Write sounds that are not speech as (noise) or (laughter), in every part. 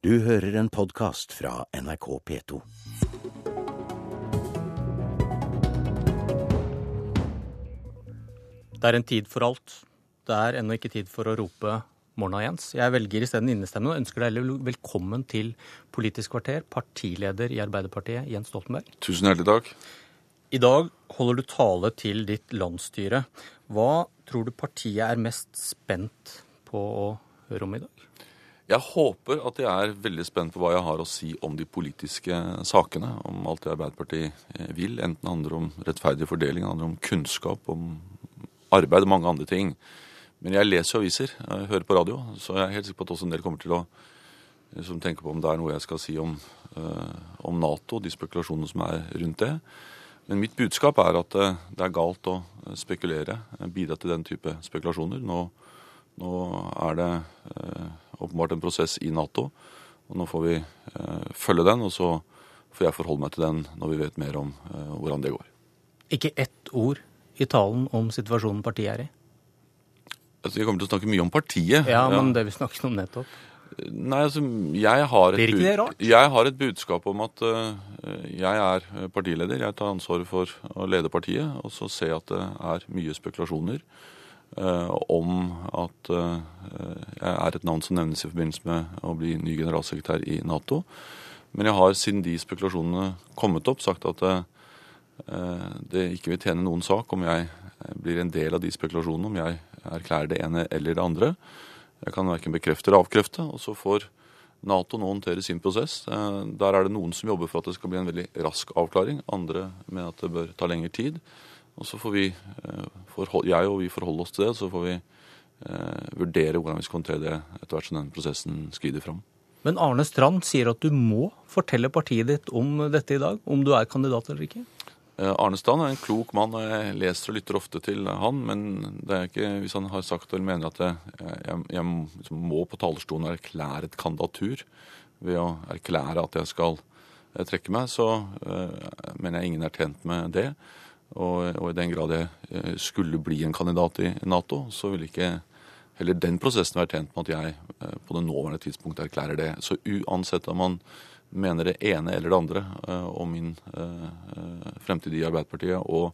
Du hører en podkast fra NRK P2. Det er en tid for alt. Det er ennå ikke tid for å rope 'morna, Jens'. Jeg velger isteden innestemme og ønsker deg velkommen til Politisk kvarter, partileder i Arbeiderpartiet, Jens Stoltenberg. Tusen hjertelig takk. I dag holder du tale til ditt landsstyre. Hva tror du partiet er mest spent på å høre om i dag? Jeg håper at de er veldig spent på hva jeg har å si om de politiske sakene. Om alt det Arbeiderpartiet vil. Enten det handler om rettferdig fordeling, det handler om kunnskap, om arbeid og mange andre ting. Men jeg leser aviser, jeg hører på radio, så jeg er helt sikker på at også en del kommer til å liksom, tenke på om det er noe jeg skal si om, uh, om Nato, de spekulasjonene som er rundt det. Men mitt budskap er at det er galt å spekulere, bidra til den type spekulasjoner. Nå, nå er det uh, åpenbart en prosess i Nato, og nå får vi følge den. Og så får jeg forholde meg til den når vi vet mer om hvordan det går. Ikke ett ord i talen om situasjonen partiet er i? Altså, Jeg kommer til å snakke mye om partiet. Ja, men det vi snakket om nettopp. Nei, altså, jeg har, Blir ikke det rart? jeg har et budskap om at uh, jeg er partileder. Jeg tar ansvaret for å lede partiet. Og så ser jeg at det er mye spekulasjoner om at uh, jeg er et navn som nevnes i forbindelse med å bli ny generalsekretær i Nato. Men jeg har siden de spekulasjonene kommet opp, sagt at det ikke vil tjene noen sak om jeg blir en del av de spekulasjonene, om jeg erklærer det ene eller det andre. Jeg kan verken bekrefte eller avkrefte. Og så får Nato nå håndtere sin prosess. Der er det noen som jobber for at det skal bli en veldig rask avklaring. Andre mener at det bør ta lengre tid. Og så får vi, jeg og vi forholde oss til det. Så får vi vurdere hvordan vi skal håndtere det etter hvert som denne prosessen skrider fram. Men Arne Strand sier at du må fortelle partiet ditt om dette i dag, om du er kandidat eller ikke? Arne Strand er en klok mann, og jeg leser og lytter ofte til han. Men det er ikke, hvis han har sagt eller mener at jeg, jeg, jeg må på talerstolen erklære et kandidatur ved å erklære at jeg skal trekke meg, så uh, mener jeg ingen er tjent med det. Og, og, i den grad jeg skulle bli en kandidat i Nato, så ville ikke heller den prosessen være tjent med at jeg uh, på det nåværende tidspunkt erklærer det. Så uansett om man mener det ene eller det andre om min fremtid i Arbeiderpartiet og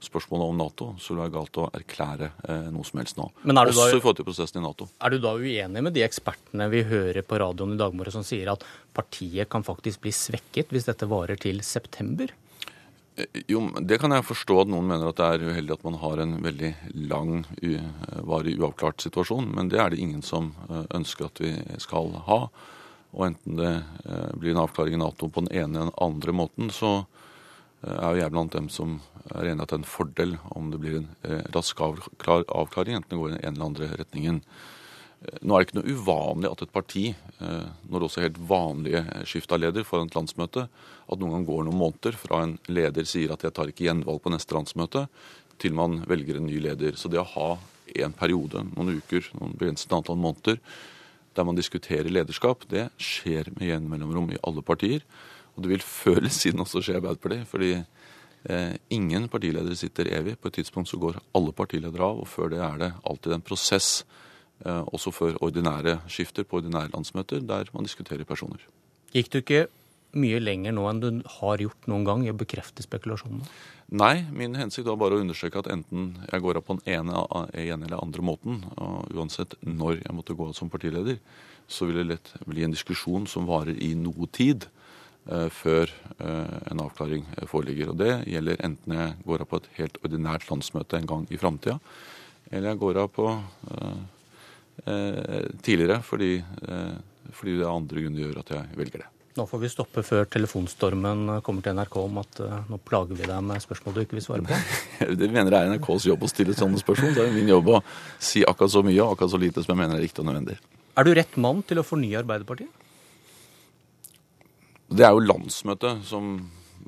spørsmålet om Nato, så det være galt å erklære noe som helst nå. Også da, i forhold til prosessen i Nato. Er du da uenig med de ekspertene vi hører på radioen i dag morges som sier at partiet kan faktisk bli svekket hvis dette varer til september? Jo, Det kan jeg forstå at noen mener at det er uheldig at man har en veldig lang, varig uavklart situasjon. Men det er det ingen som ønsker at vi skal ha. Og enten det blir en avklaring i Nato på den ene eller andre måten, så er jo jeg blant dem som er enig at det er en fordel om det blir en rask avklaring, enten det går i den ene eller andre retningen. Nå er det ikke noe uvanlig at et parti, når også helt vanlige skift leder foran et landsmøte, at noen gang går noen måneder fra en leder sier at jeg tar ikke gjenvalg på neste landsmøte, til man velger en ny leder. Så det å ha en periode, noen uker, noen begrenset antall måneder, der man diskuterer lederskap, det skjer med jevne mellomrom i alle partier. Og det vil før siden også skje i Arbeiderpartiet. Fordi eh, ingen partiledere sitter evig. På et tidspunkt så går alle partiledere av, og før det er det alltid en prosess, eh, også før ordinære skifter på ordinære landsmøter, der man diskuterer personer. Gikk du ikke mye lenger nå enn du har gjort noen gang i å bekrefte spekulasjonene? Nei, min hensikt var bare å understreke at enten jeg går av på den ene, ene eller andre måten, og uansett når jeg måtte gå av som partileder, så vil det lett bli en diskusjon som varer i noe tid eh, før eh, en avklaring foreligger. Og det gjelder enten jeg går av på et helt ordinært landsmøte en gang i framtida, eller jeg går av på eh, tidligere fordi, fordi det er andre grunner gjør at jeg velger det. Nå får vi stoppe før telefonstormen kommer til NRK om at uh, nå plager vi deg med spørsmål du ikke vil svare på. (laughs) det mener jeg er NRKs jobb å stille sånne spørsmål. Det er min jobb å si akkurat så mye og akkurat så lite som jeg mener er riktig og nødvendig. Er du rett mann til å fornye Arbeiderpartiet? Det er jo landsmøtet som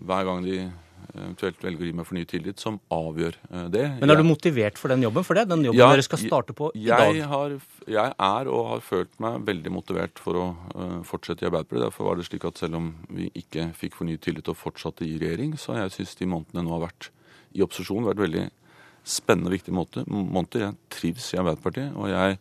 hver gang de eventuelt velger å gi meg fornyet tillit, som avgjør det. Men er du motivert for den jobben? For det den jobben ja, dere skal starte på i dag. Har, jeg er og har følt meg veldig motivert for å uh, fortsette i Arbeiderpartiet. Derfor var det slik at selv om vi ikke fikk fornyet tillit og fortsatte i regjering, så har jeg syntes de månedene nå har vært i opposisjon vært veldig spennende og viktige måneder. Jeg trives i Arbeiderpartiet, og jeg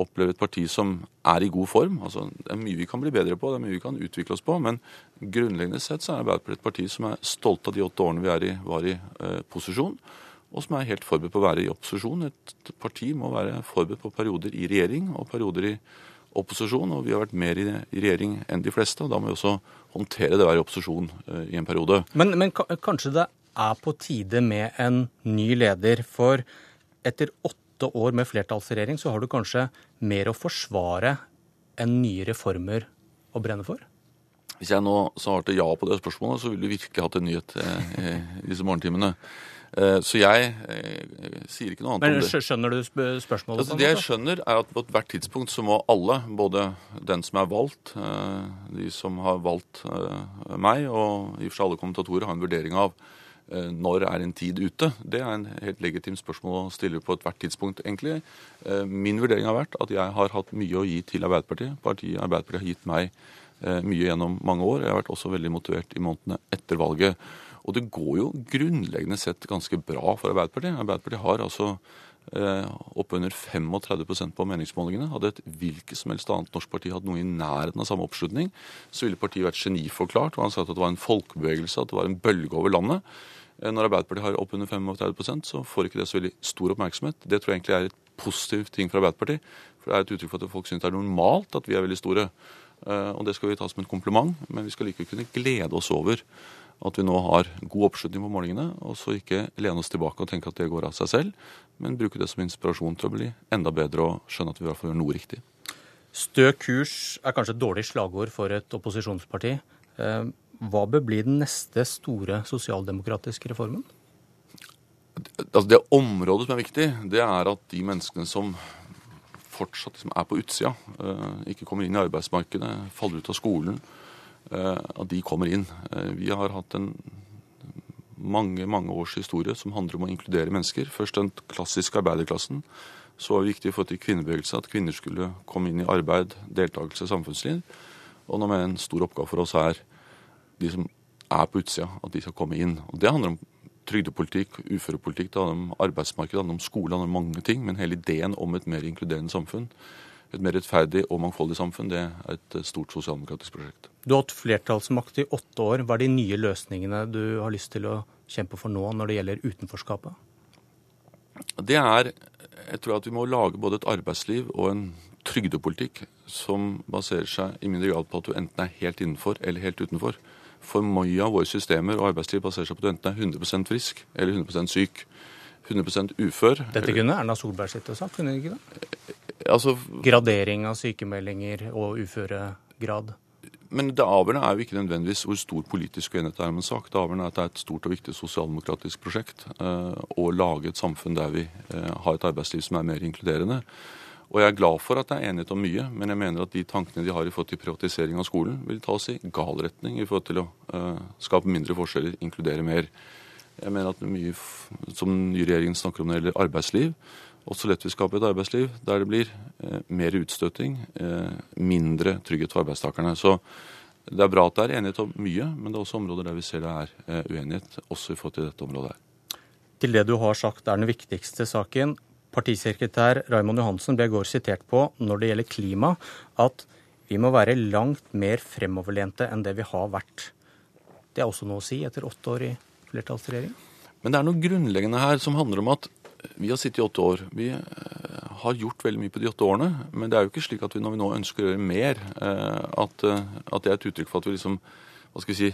opplever et parti som er i god form. Altså, det er mye vi kan bli bedre på, det er mye vi kan utvikle oss på. Men grunnleggende sett så er Arbeiderpartiet et parti som er stolt av de åtte årene vi i, var i eh, posisjon, og som er helt forberedt på å være i opposisjon. Et parti må være forberedt på perioder i regjering og perioder i opposisjon. Og vi har vært mer i, i regjering enn de fleste, og da må vi også håndtere det å være i opposisjon eh, i en periode. Men, men kanskje det er på tide med en ny leder, for etter åtte åtte år med flertallsregjering, så har du kanskje mer å forsvare enn nye reformer å brenne for? Hvis jeg nå svarte ja på det spørsmålet, så ville du virkelig hatt en nyhet eh, i disse morgentimene. Eh, så jeg eh, sier ikke noe annet Men, om det. Skjønner du spørsmålet? Altså, det jeg skjønner, er at på ethvert tidspunkt så må alle, både den som er valgt, de som har valgt meg, og i og for seg alle kommentatorer, ha en vurdering av Eh, når er en tid ute? Det er en helt legitimt spørsmål å stille på ethvert tidspunkt, egentlig. Eh, min vurdering har vært at jeg har hatt mye å gi til Arbeiderpartiet. Partiet Arbeiderpartiet har gitt meg eh, mye gjennom mange år. Jeg har vært også veldig motivert i månedene etter valget. Og det går jo grunnleggende sett ganske bra for Arbeiderpartiet. Arbeiderpartiet har altså oppunder 35% på meningsmålingene. Hadde et hvilket som helst annet norsk parti hatt noe i nærheten av samme oppslutning, så ville partiet vært geniforklart. Og han sa at det var en folkebevegelse, at det var en bølge over landet. Eh, når Arbeiderpartiet har oppunder 35% så får ikke det så veldig stor oppmerksomhet. Det tror jeg egentlig er et positivt ting for Arbeiderpartiet. For det er et uttrykk for at folk syns det er normalt at vi er veldig store. Eh, og det skal vi ta som en kompliment, men vi skal likevel kunne glede oss over at vi nå har god oppslutning på målingene, og så ikke lene oss tilbake og tenke at det går av seg selv, men bruke det som inspirasjon til å bli enda bedre og skjønne at vi i hvert fall gjør noe riktig. Stø kurs er kanskje et dårlig slagord for et opposisjonsparti. Eh, hva bør bli den neste store sosialdemokratiske reformen? Altså det området som er viktig, det er at de menneskene som fortsatt liksom er på utsida, eh, ikke kommer inn i arbeidsmarkedet, faller ut av skolen, at de kommer inn. Eh, vi har hatt en mange mange års historie som handler om å inkludere mennesker. Først den klassiske arbeiderklassen. Så var det viktig for til kvinnebevegelse at kvinner skulle komme inn i arbeid, deltakelse samfunnsliv. Og nå med en stor oppgave for oss er de som er på utsida, at de skal komme inn. Og Det handler om trygdepolitikk, uførepolitikk, det handler om arbeidsmarked, det handler om skole, det handler om mange ting. Men hele ideen om et mer inkluderende samfunn, et mer rettferdig og mangfoldig samfunn, det er et stort sosialdemokratisk prosjekt. Du har hatt flertallsmakt i åtte år. Hva er de nye løsningene du har lyst til å kjempe for nå når det gjelder utenforskapet? Det er Jeg tror at vi må lage både et arbeidsliv og en trygdepolitikk som baserer seg i mindre grad på at du enten er helt innenfor eller helt utenfor. For mye av våre systemer og arbeidsliv baserer seg på at du enten er 100% frisk eller 100 syk. 100 ufør. Dette kunne Erna Solberg sitte og sagt, kunne hun ikke det? Altså, Gradering av sykemeldinger og uføregrad. Men det avgjørende er jo ikke nødvendigvis hvor stor politisk uenighet det er om en sak. Det avgjørende er at det er et stort og viktig sosialdemokratisk prosjekt eh, å lage et samfunn der vi eh, har et arbeidsliv som er mer inkluderende. Og jeg er glad for at det er enighet om mye, men jeg mener at de tankene de har i forhold til privatisering av skolen, vil ta oss i gal retning i forhold til å uh, skape mindre forskjeller, inkludere mer. Jeg mener at mye som ny nye regjeringen snakker om når det gjelder arbeidsliv, også lett vil skape et arbeidsliv der det blir uh, mer utstøting, uh, mindre trygghet for arbeidstakerne. Så det er bra at det er enighet om mye, men det er også områder der vi ser det er uenighet, også i forhold til dette området her. Til det du har sagt er den viktigste saken, Partisekretær Raymond Johansen ble i går sitert på når det gjelder klima, at vi må være langt mer fremoverlente enn det vi har vært. Det er også noe å si etter åtte år i flertallsregjering? Men det er noe grunnleggende her som handler om at vi har sittet i åtte år. Vi eh, har gjort veldig mye på de åtte årene. Men det er jo ikke slik at vi når vi nå ønsker å gjøre mer, eh, at, eh, at det er et uttrykk for at vi liksom hva skal vi si,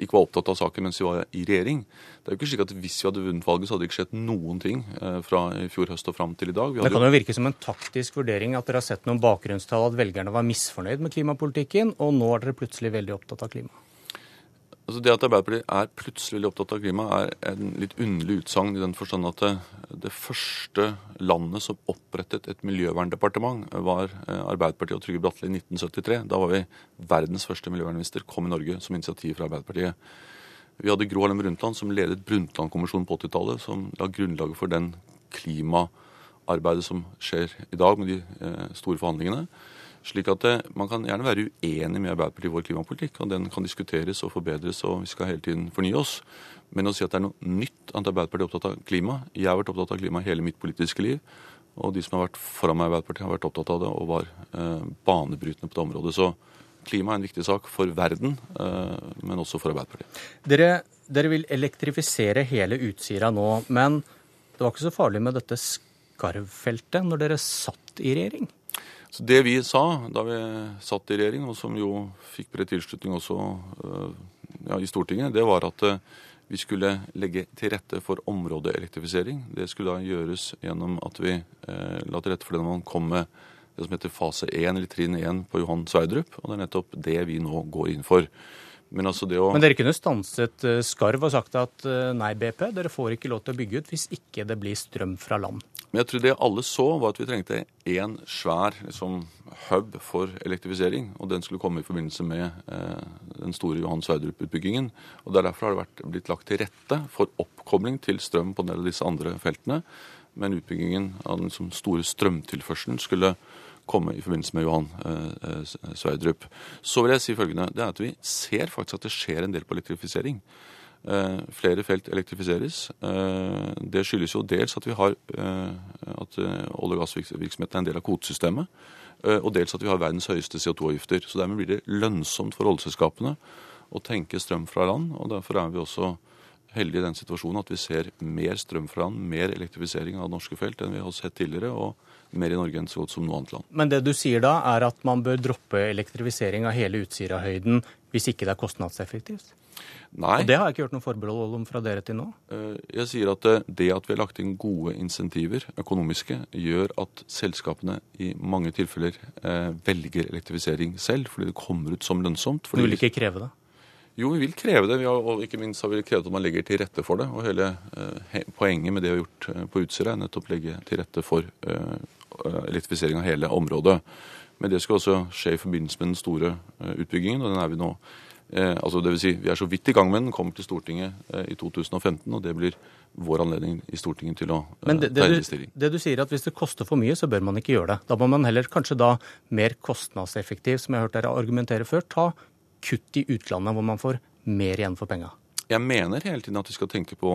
ikke var opptatt av saken mens vi var i regjering. Det er jo ikke slik at Hvis vi hadde vunnet valget, så hadde det ikke skjedd noen ting fra i fjor høst og fram til i dag. det kan jo virke som en taktisk vurdering at dere har sett noen bakgrunnstall at velgerne var misfornøyd med klimapolitikken, og nå er dere plutselig veldig opptatt av klima. Altså Det at Arbeiderpartiet er plutselig opptatt av klima, er en litt underlig utsagn i den forstand at det, det, første landet som opprettet et miljøverndepartement, var eh, Arbeiderpartiet og Trygve Bratteli i 1973. Da var vi verdens første miljøvernminister, kom i Norge som initiativ fra Arbeiderpartiet. Vi hadde Gro Harlem Brundtland som ledet Brundtland-kommisjonen på 80-tallet, som la grunnlaget for den klimaarbeidet som skjer i dag med de eh, store forhandlingene. Slik at eh, Man kan gjerne være uenig med Arbeiderpartiet i vår klimapolitikk, og den kan diskuteres og forbedres, og vi skal hele tiden fornye oss. Men å si at det er noe nytt at Arbeiderpartiet er opptatt av klima Jeg har vært opptatt av klima hele mitt politiske liv. Og de som har vært foran meg i Arbeiderpartiet, har vært opptatt av det og var eh, banebrytende på det området. Så klima er en viktig sak for verden, eh, men også for Arbeiderpartiet. Dere, dere vil elektrifisere hele Utsira nå, men det var ikke så farlig med dette skarvfeltet når dere satt i regjering? Så Det vi sa da vi satt i regjering, og som jo fikk bred tilslutning også øh, ja, i Stortinget, det var at øh, vi skulle legge til rette for områdeelektrifisering. Det skulle da gjøres gjennom at vi eh, la til rette for det når man kom med det som heter fase 1, eller trinn 1 på Johan Sverdrup. Og det er nettopp det vi nå går inn for. Men, altså å... Men dere kunne stanset Skarv og sagt at nei, BP, dere får ikke lov til å bygge ut hvis ikke det blir strøm fra land? Men jeg tror det alle så, var at vi trengte én svær liksom, hub for elektrifisering. Og den skulle komme i forbindelse med eh, den store Johan Sverdrup-utbyggingen. Og Derfor har det vært, blitt lagt til rette for oppkobling til strøm på en del av disse andre feltene. Men utbyggingen av den liksom, store strømtilførselen skulle komme i forbindelse med Johan eh, eh Sverdrup. Så vil jeg si følgende. Det er at vi ser faktisk at det skjer en del på elektrifisering. Eh, flere felt elektrifiseres. Eh, det skyldes jo dels at vi har eh, at olje- og gassvirksomheten er en del av kvotesystemet. Og dels at vi har verdens høyeste CO2-avgifter. Så dermed blir det lønnsomt for oljeselskapene å tenke strøm fra land. og Derfor er vi også heldige i den situasjonen at vi ser mer strøm fra land, mer elektrifisering av norske felt enn vi har sett tidligere. og mer i Norge enn så godt som noe annet land. Men det du sier da, er at man bør droppe elektrifisering av hele Utsirahøyden hvis ikke det er kostnadseffektivt? Nei. Og Det har jeg ikke hørt noen forbehold om fra dere til nå? Eh, jeg sier at eh, det at vi har lagt inn gode insentiver, økonomiske, gjør at selskapene i mange tilfeller eh, velger elektrifisering selv, fordi det kommer ut som lønnsomt. Du vil ikke kreve det? Jo, vi vil kreve det. Vi har, og ikke minst har vi krevet at man legger til rette for det. Og hele eh, Poenget med det vi har gjort på Utsira, er nettopp legge til rette for eh, elektrifisering av hele området. Men det skal også skje i forbindelse med den store utbyggingen, og den er vi nå altså det vil si, Vi er så vidt i gang med den, kommer til Stortinget eh, i 2015. og Det blir vår anledning i Stortinget til å eh, Men det, det, du, det du sier at Hvis det koster for mye, så bør man ikke gjøre det. Da må man heller kanskje da mer kostnadseffektiv, som jeg har hørt dere argumentere før, ta kutt i utlandet hvor man får mer igjen for penga. Jeg mener hele tiden at vi skal tenke på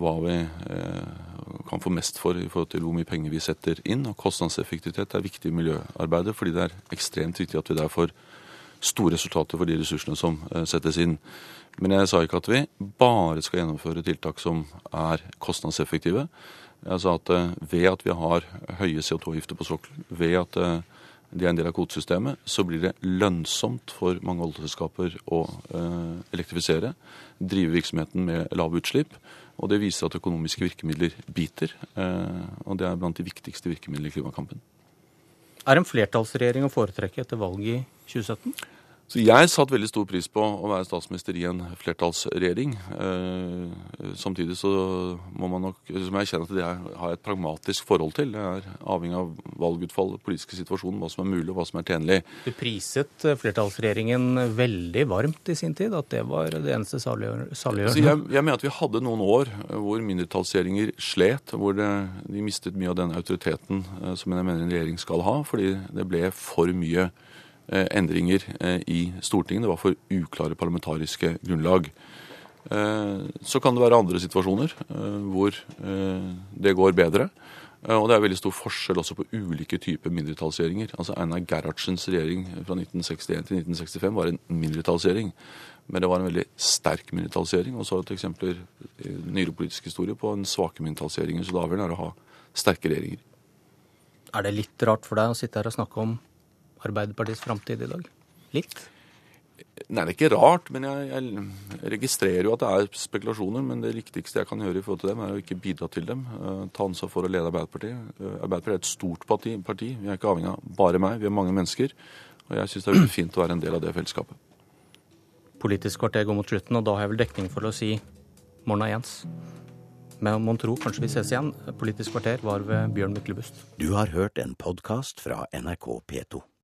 hva vi kan få mest for i forhold til hvor mye penger vi setter inn. og Kostnadseffektivitet er viktig i miljøarbeidet, fordi det er ekstremt viktig at vi der får store resultater for de ressursene som eh, settes inn. Men jeg sa ikke at vi bare skal gjennomføre tiltak som er kostnadseffektive. Jeg sa at eh, ved at vi har høye CO2-avgifter på sokkelen, ved at eh, de er en del av kvotesystemet, så blir det lønnsomt for mange oljeselskaper å elektrifisere, drive virksomheten med lave utslipp. Og det viser at økonomiske virkemidler biter. Og det er blant de viktigste virkemidlene i klimakampen. Er en flertallsregjering å foretrekke etter valget i 2017? Så Jeg satte veldig stor pris på å være statsminister i en flertallsregjering. Eh, samtidig så må man nok som jeg kjenner at det har jeg et pragmatisk forhold til. Det er avhengig av valgutfall, politiske situasjonen, hva som er mulig og hva som er tjenlig. Du priset flertallsregjeringen veldig varmt i sin tid, at det var det eneste saliggjørende? Jeg, jeg, mener at vi hadde noen år hvor mindretallsregjeringer slet, hvor det, de mistet mye av den autoriteten eh, som jeg mener en regjering skal ha, fordi det ble for mye Eh, endringer eh, i Stortinget. Det var for uklare parlamentariske grunnlag. Eh, så kan det være andre situasjoner hvor det går bedre. Og det er veldig stor forskjell også på ulike typer mindretallsregjeringer. Altså Einar Gerhardsens regjering fra 1961 til 1965 var en mindretallsregjering. Men det var en veldig sterk mindretallsregjering. Og så har vi eksempler i nyere politisk historie på en svake mindretallsregjeringer. Så det avgjørende er å ha sterke regjeringer. Er det litt rart for deg å sitte her og snakke om Arbeiderpartiets framtid i dag? Litt? Nei, det er ikke rart, men jeg, jeg, registrerer jo at det er spekulasjoner. Men det viktigste jeg kan gjøre i forhold til dem, er å ikke bidra til dem. Uh, ta ansvar for å lede Arbeiderpartiet. Uh, Arbeiderpartiet er et stort parti, parti. Vi er ikke avhengig av bare meg, vi er mange mennesker. Og jeg syns det er veldig fint å være en del av det fellesskapet. Politisk kvarter går mot slutten, og da har jeg vel dekning for å si morna, Jens. Men mon tro, kanskje vi ses igjen. Politisk kvarter var ved Bjørn Myklebust. Du har hørt en podkast fra NRK P2.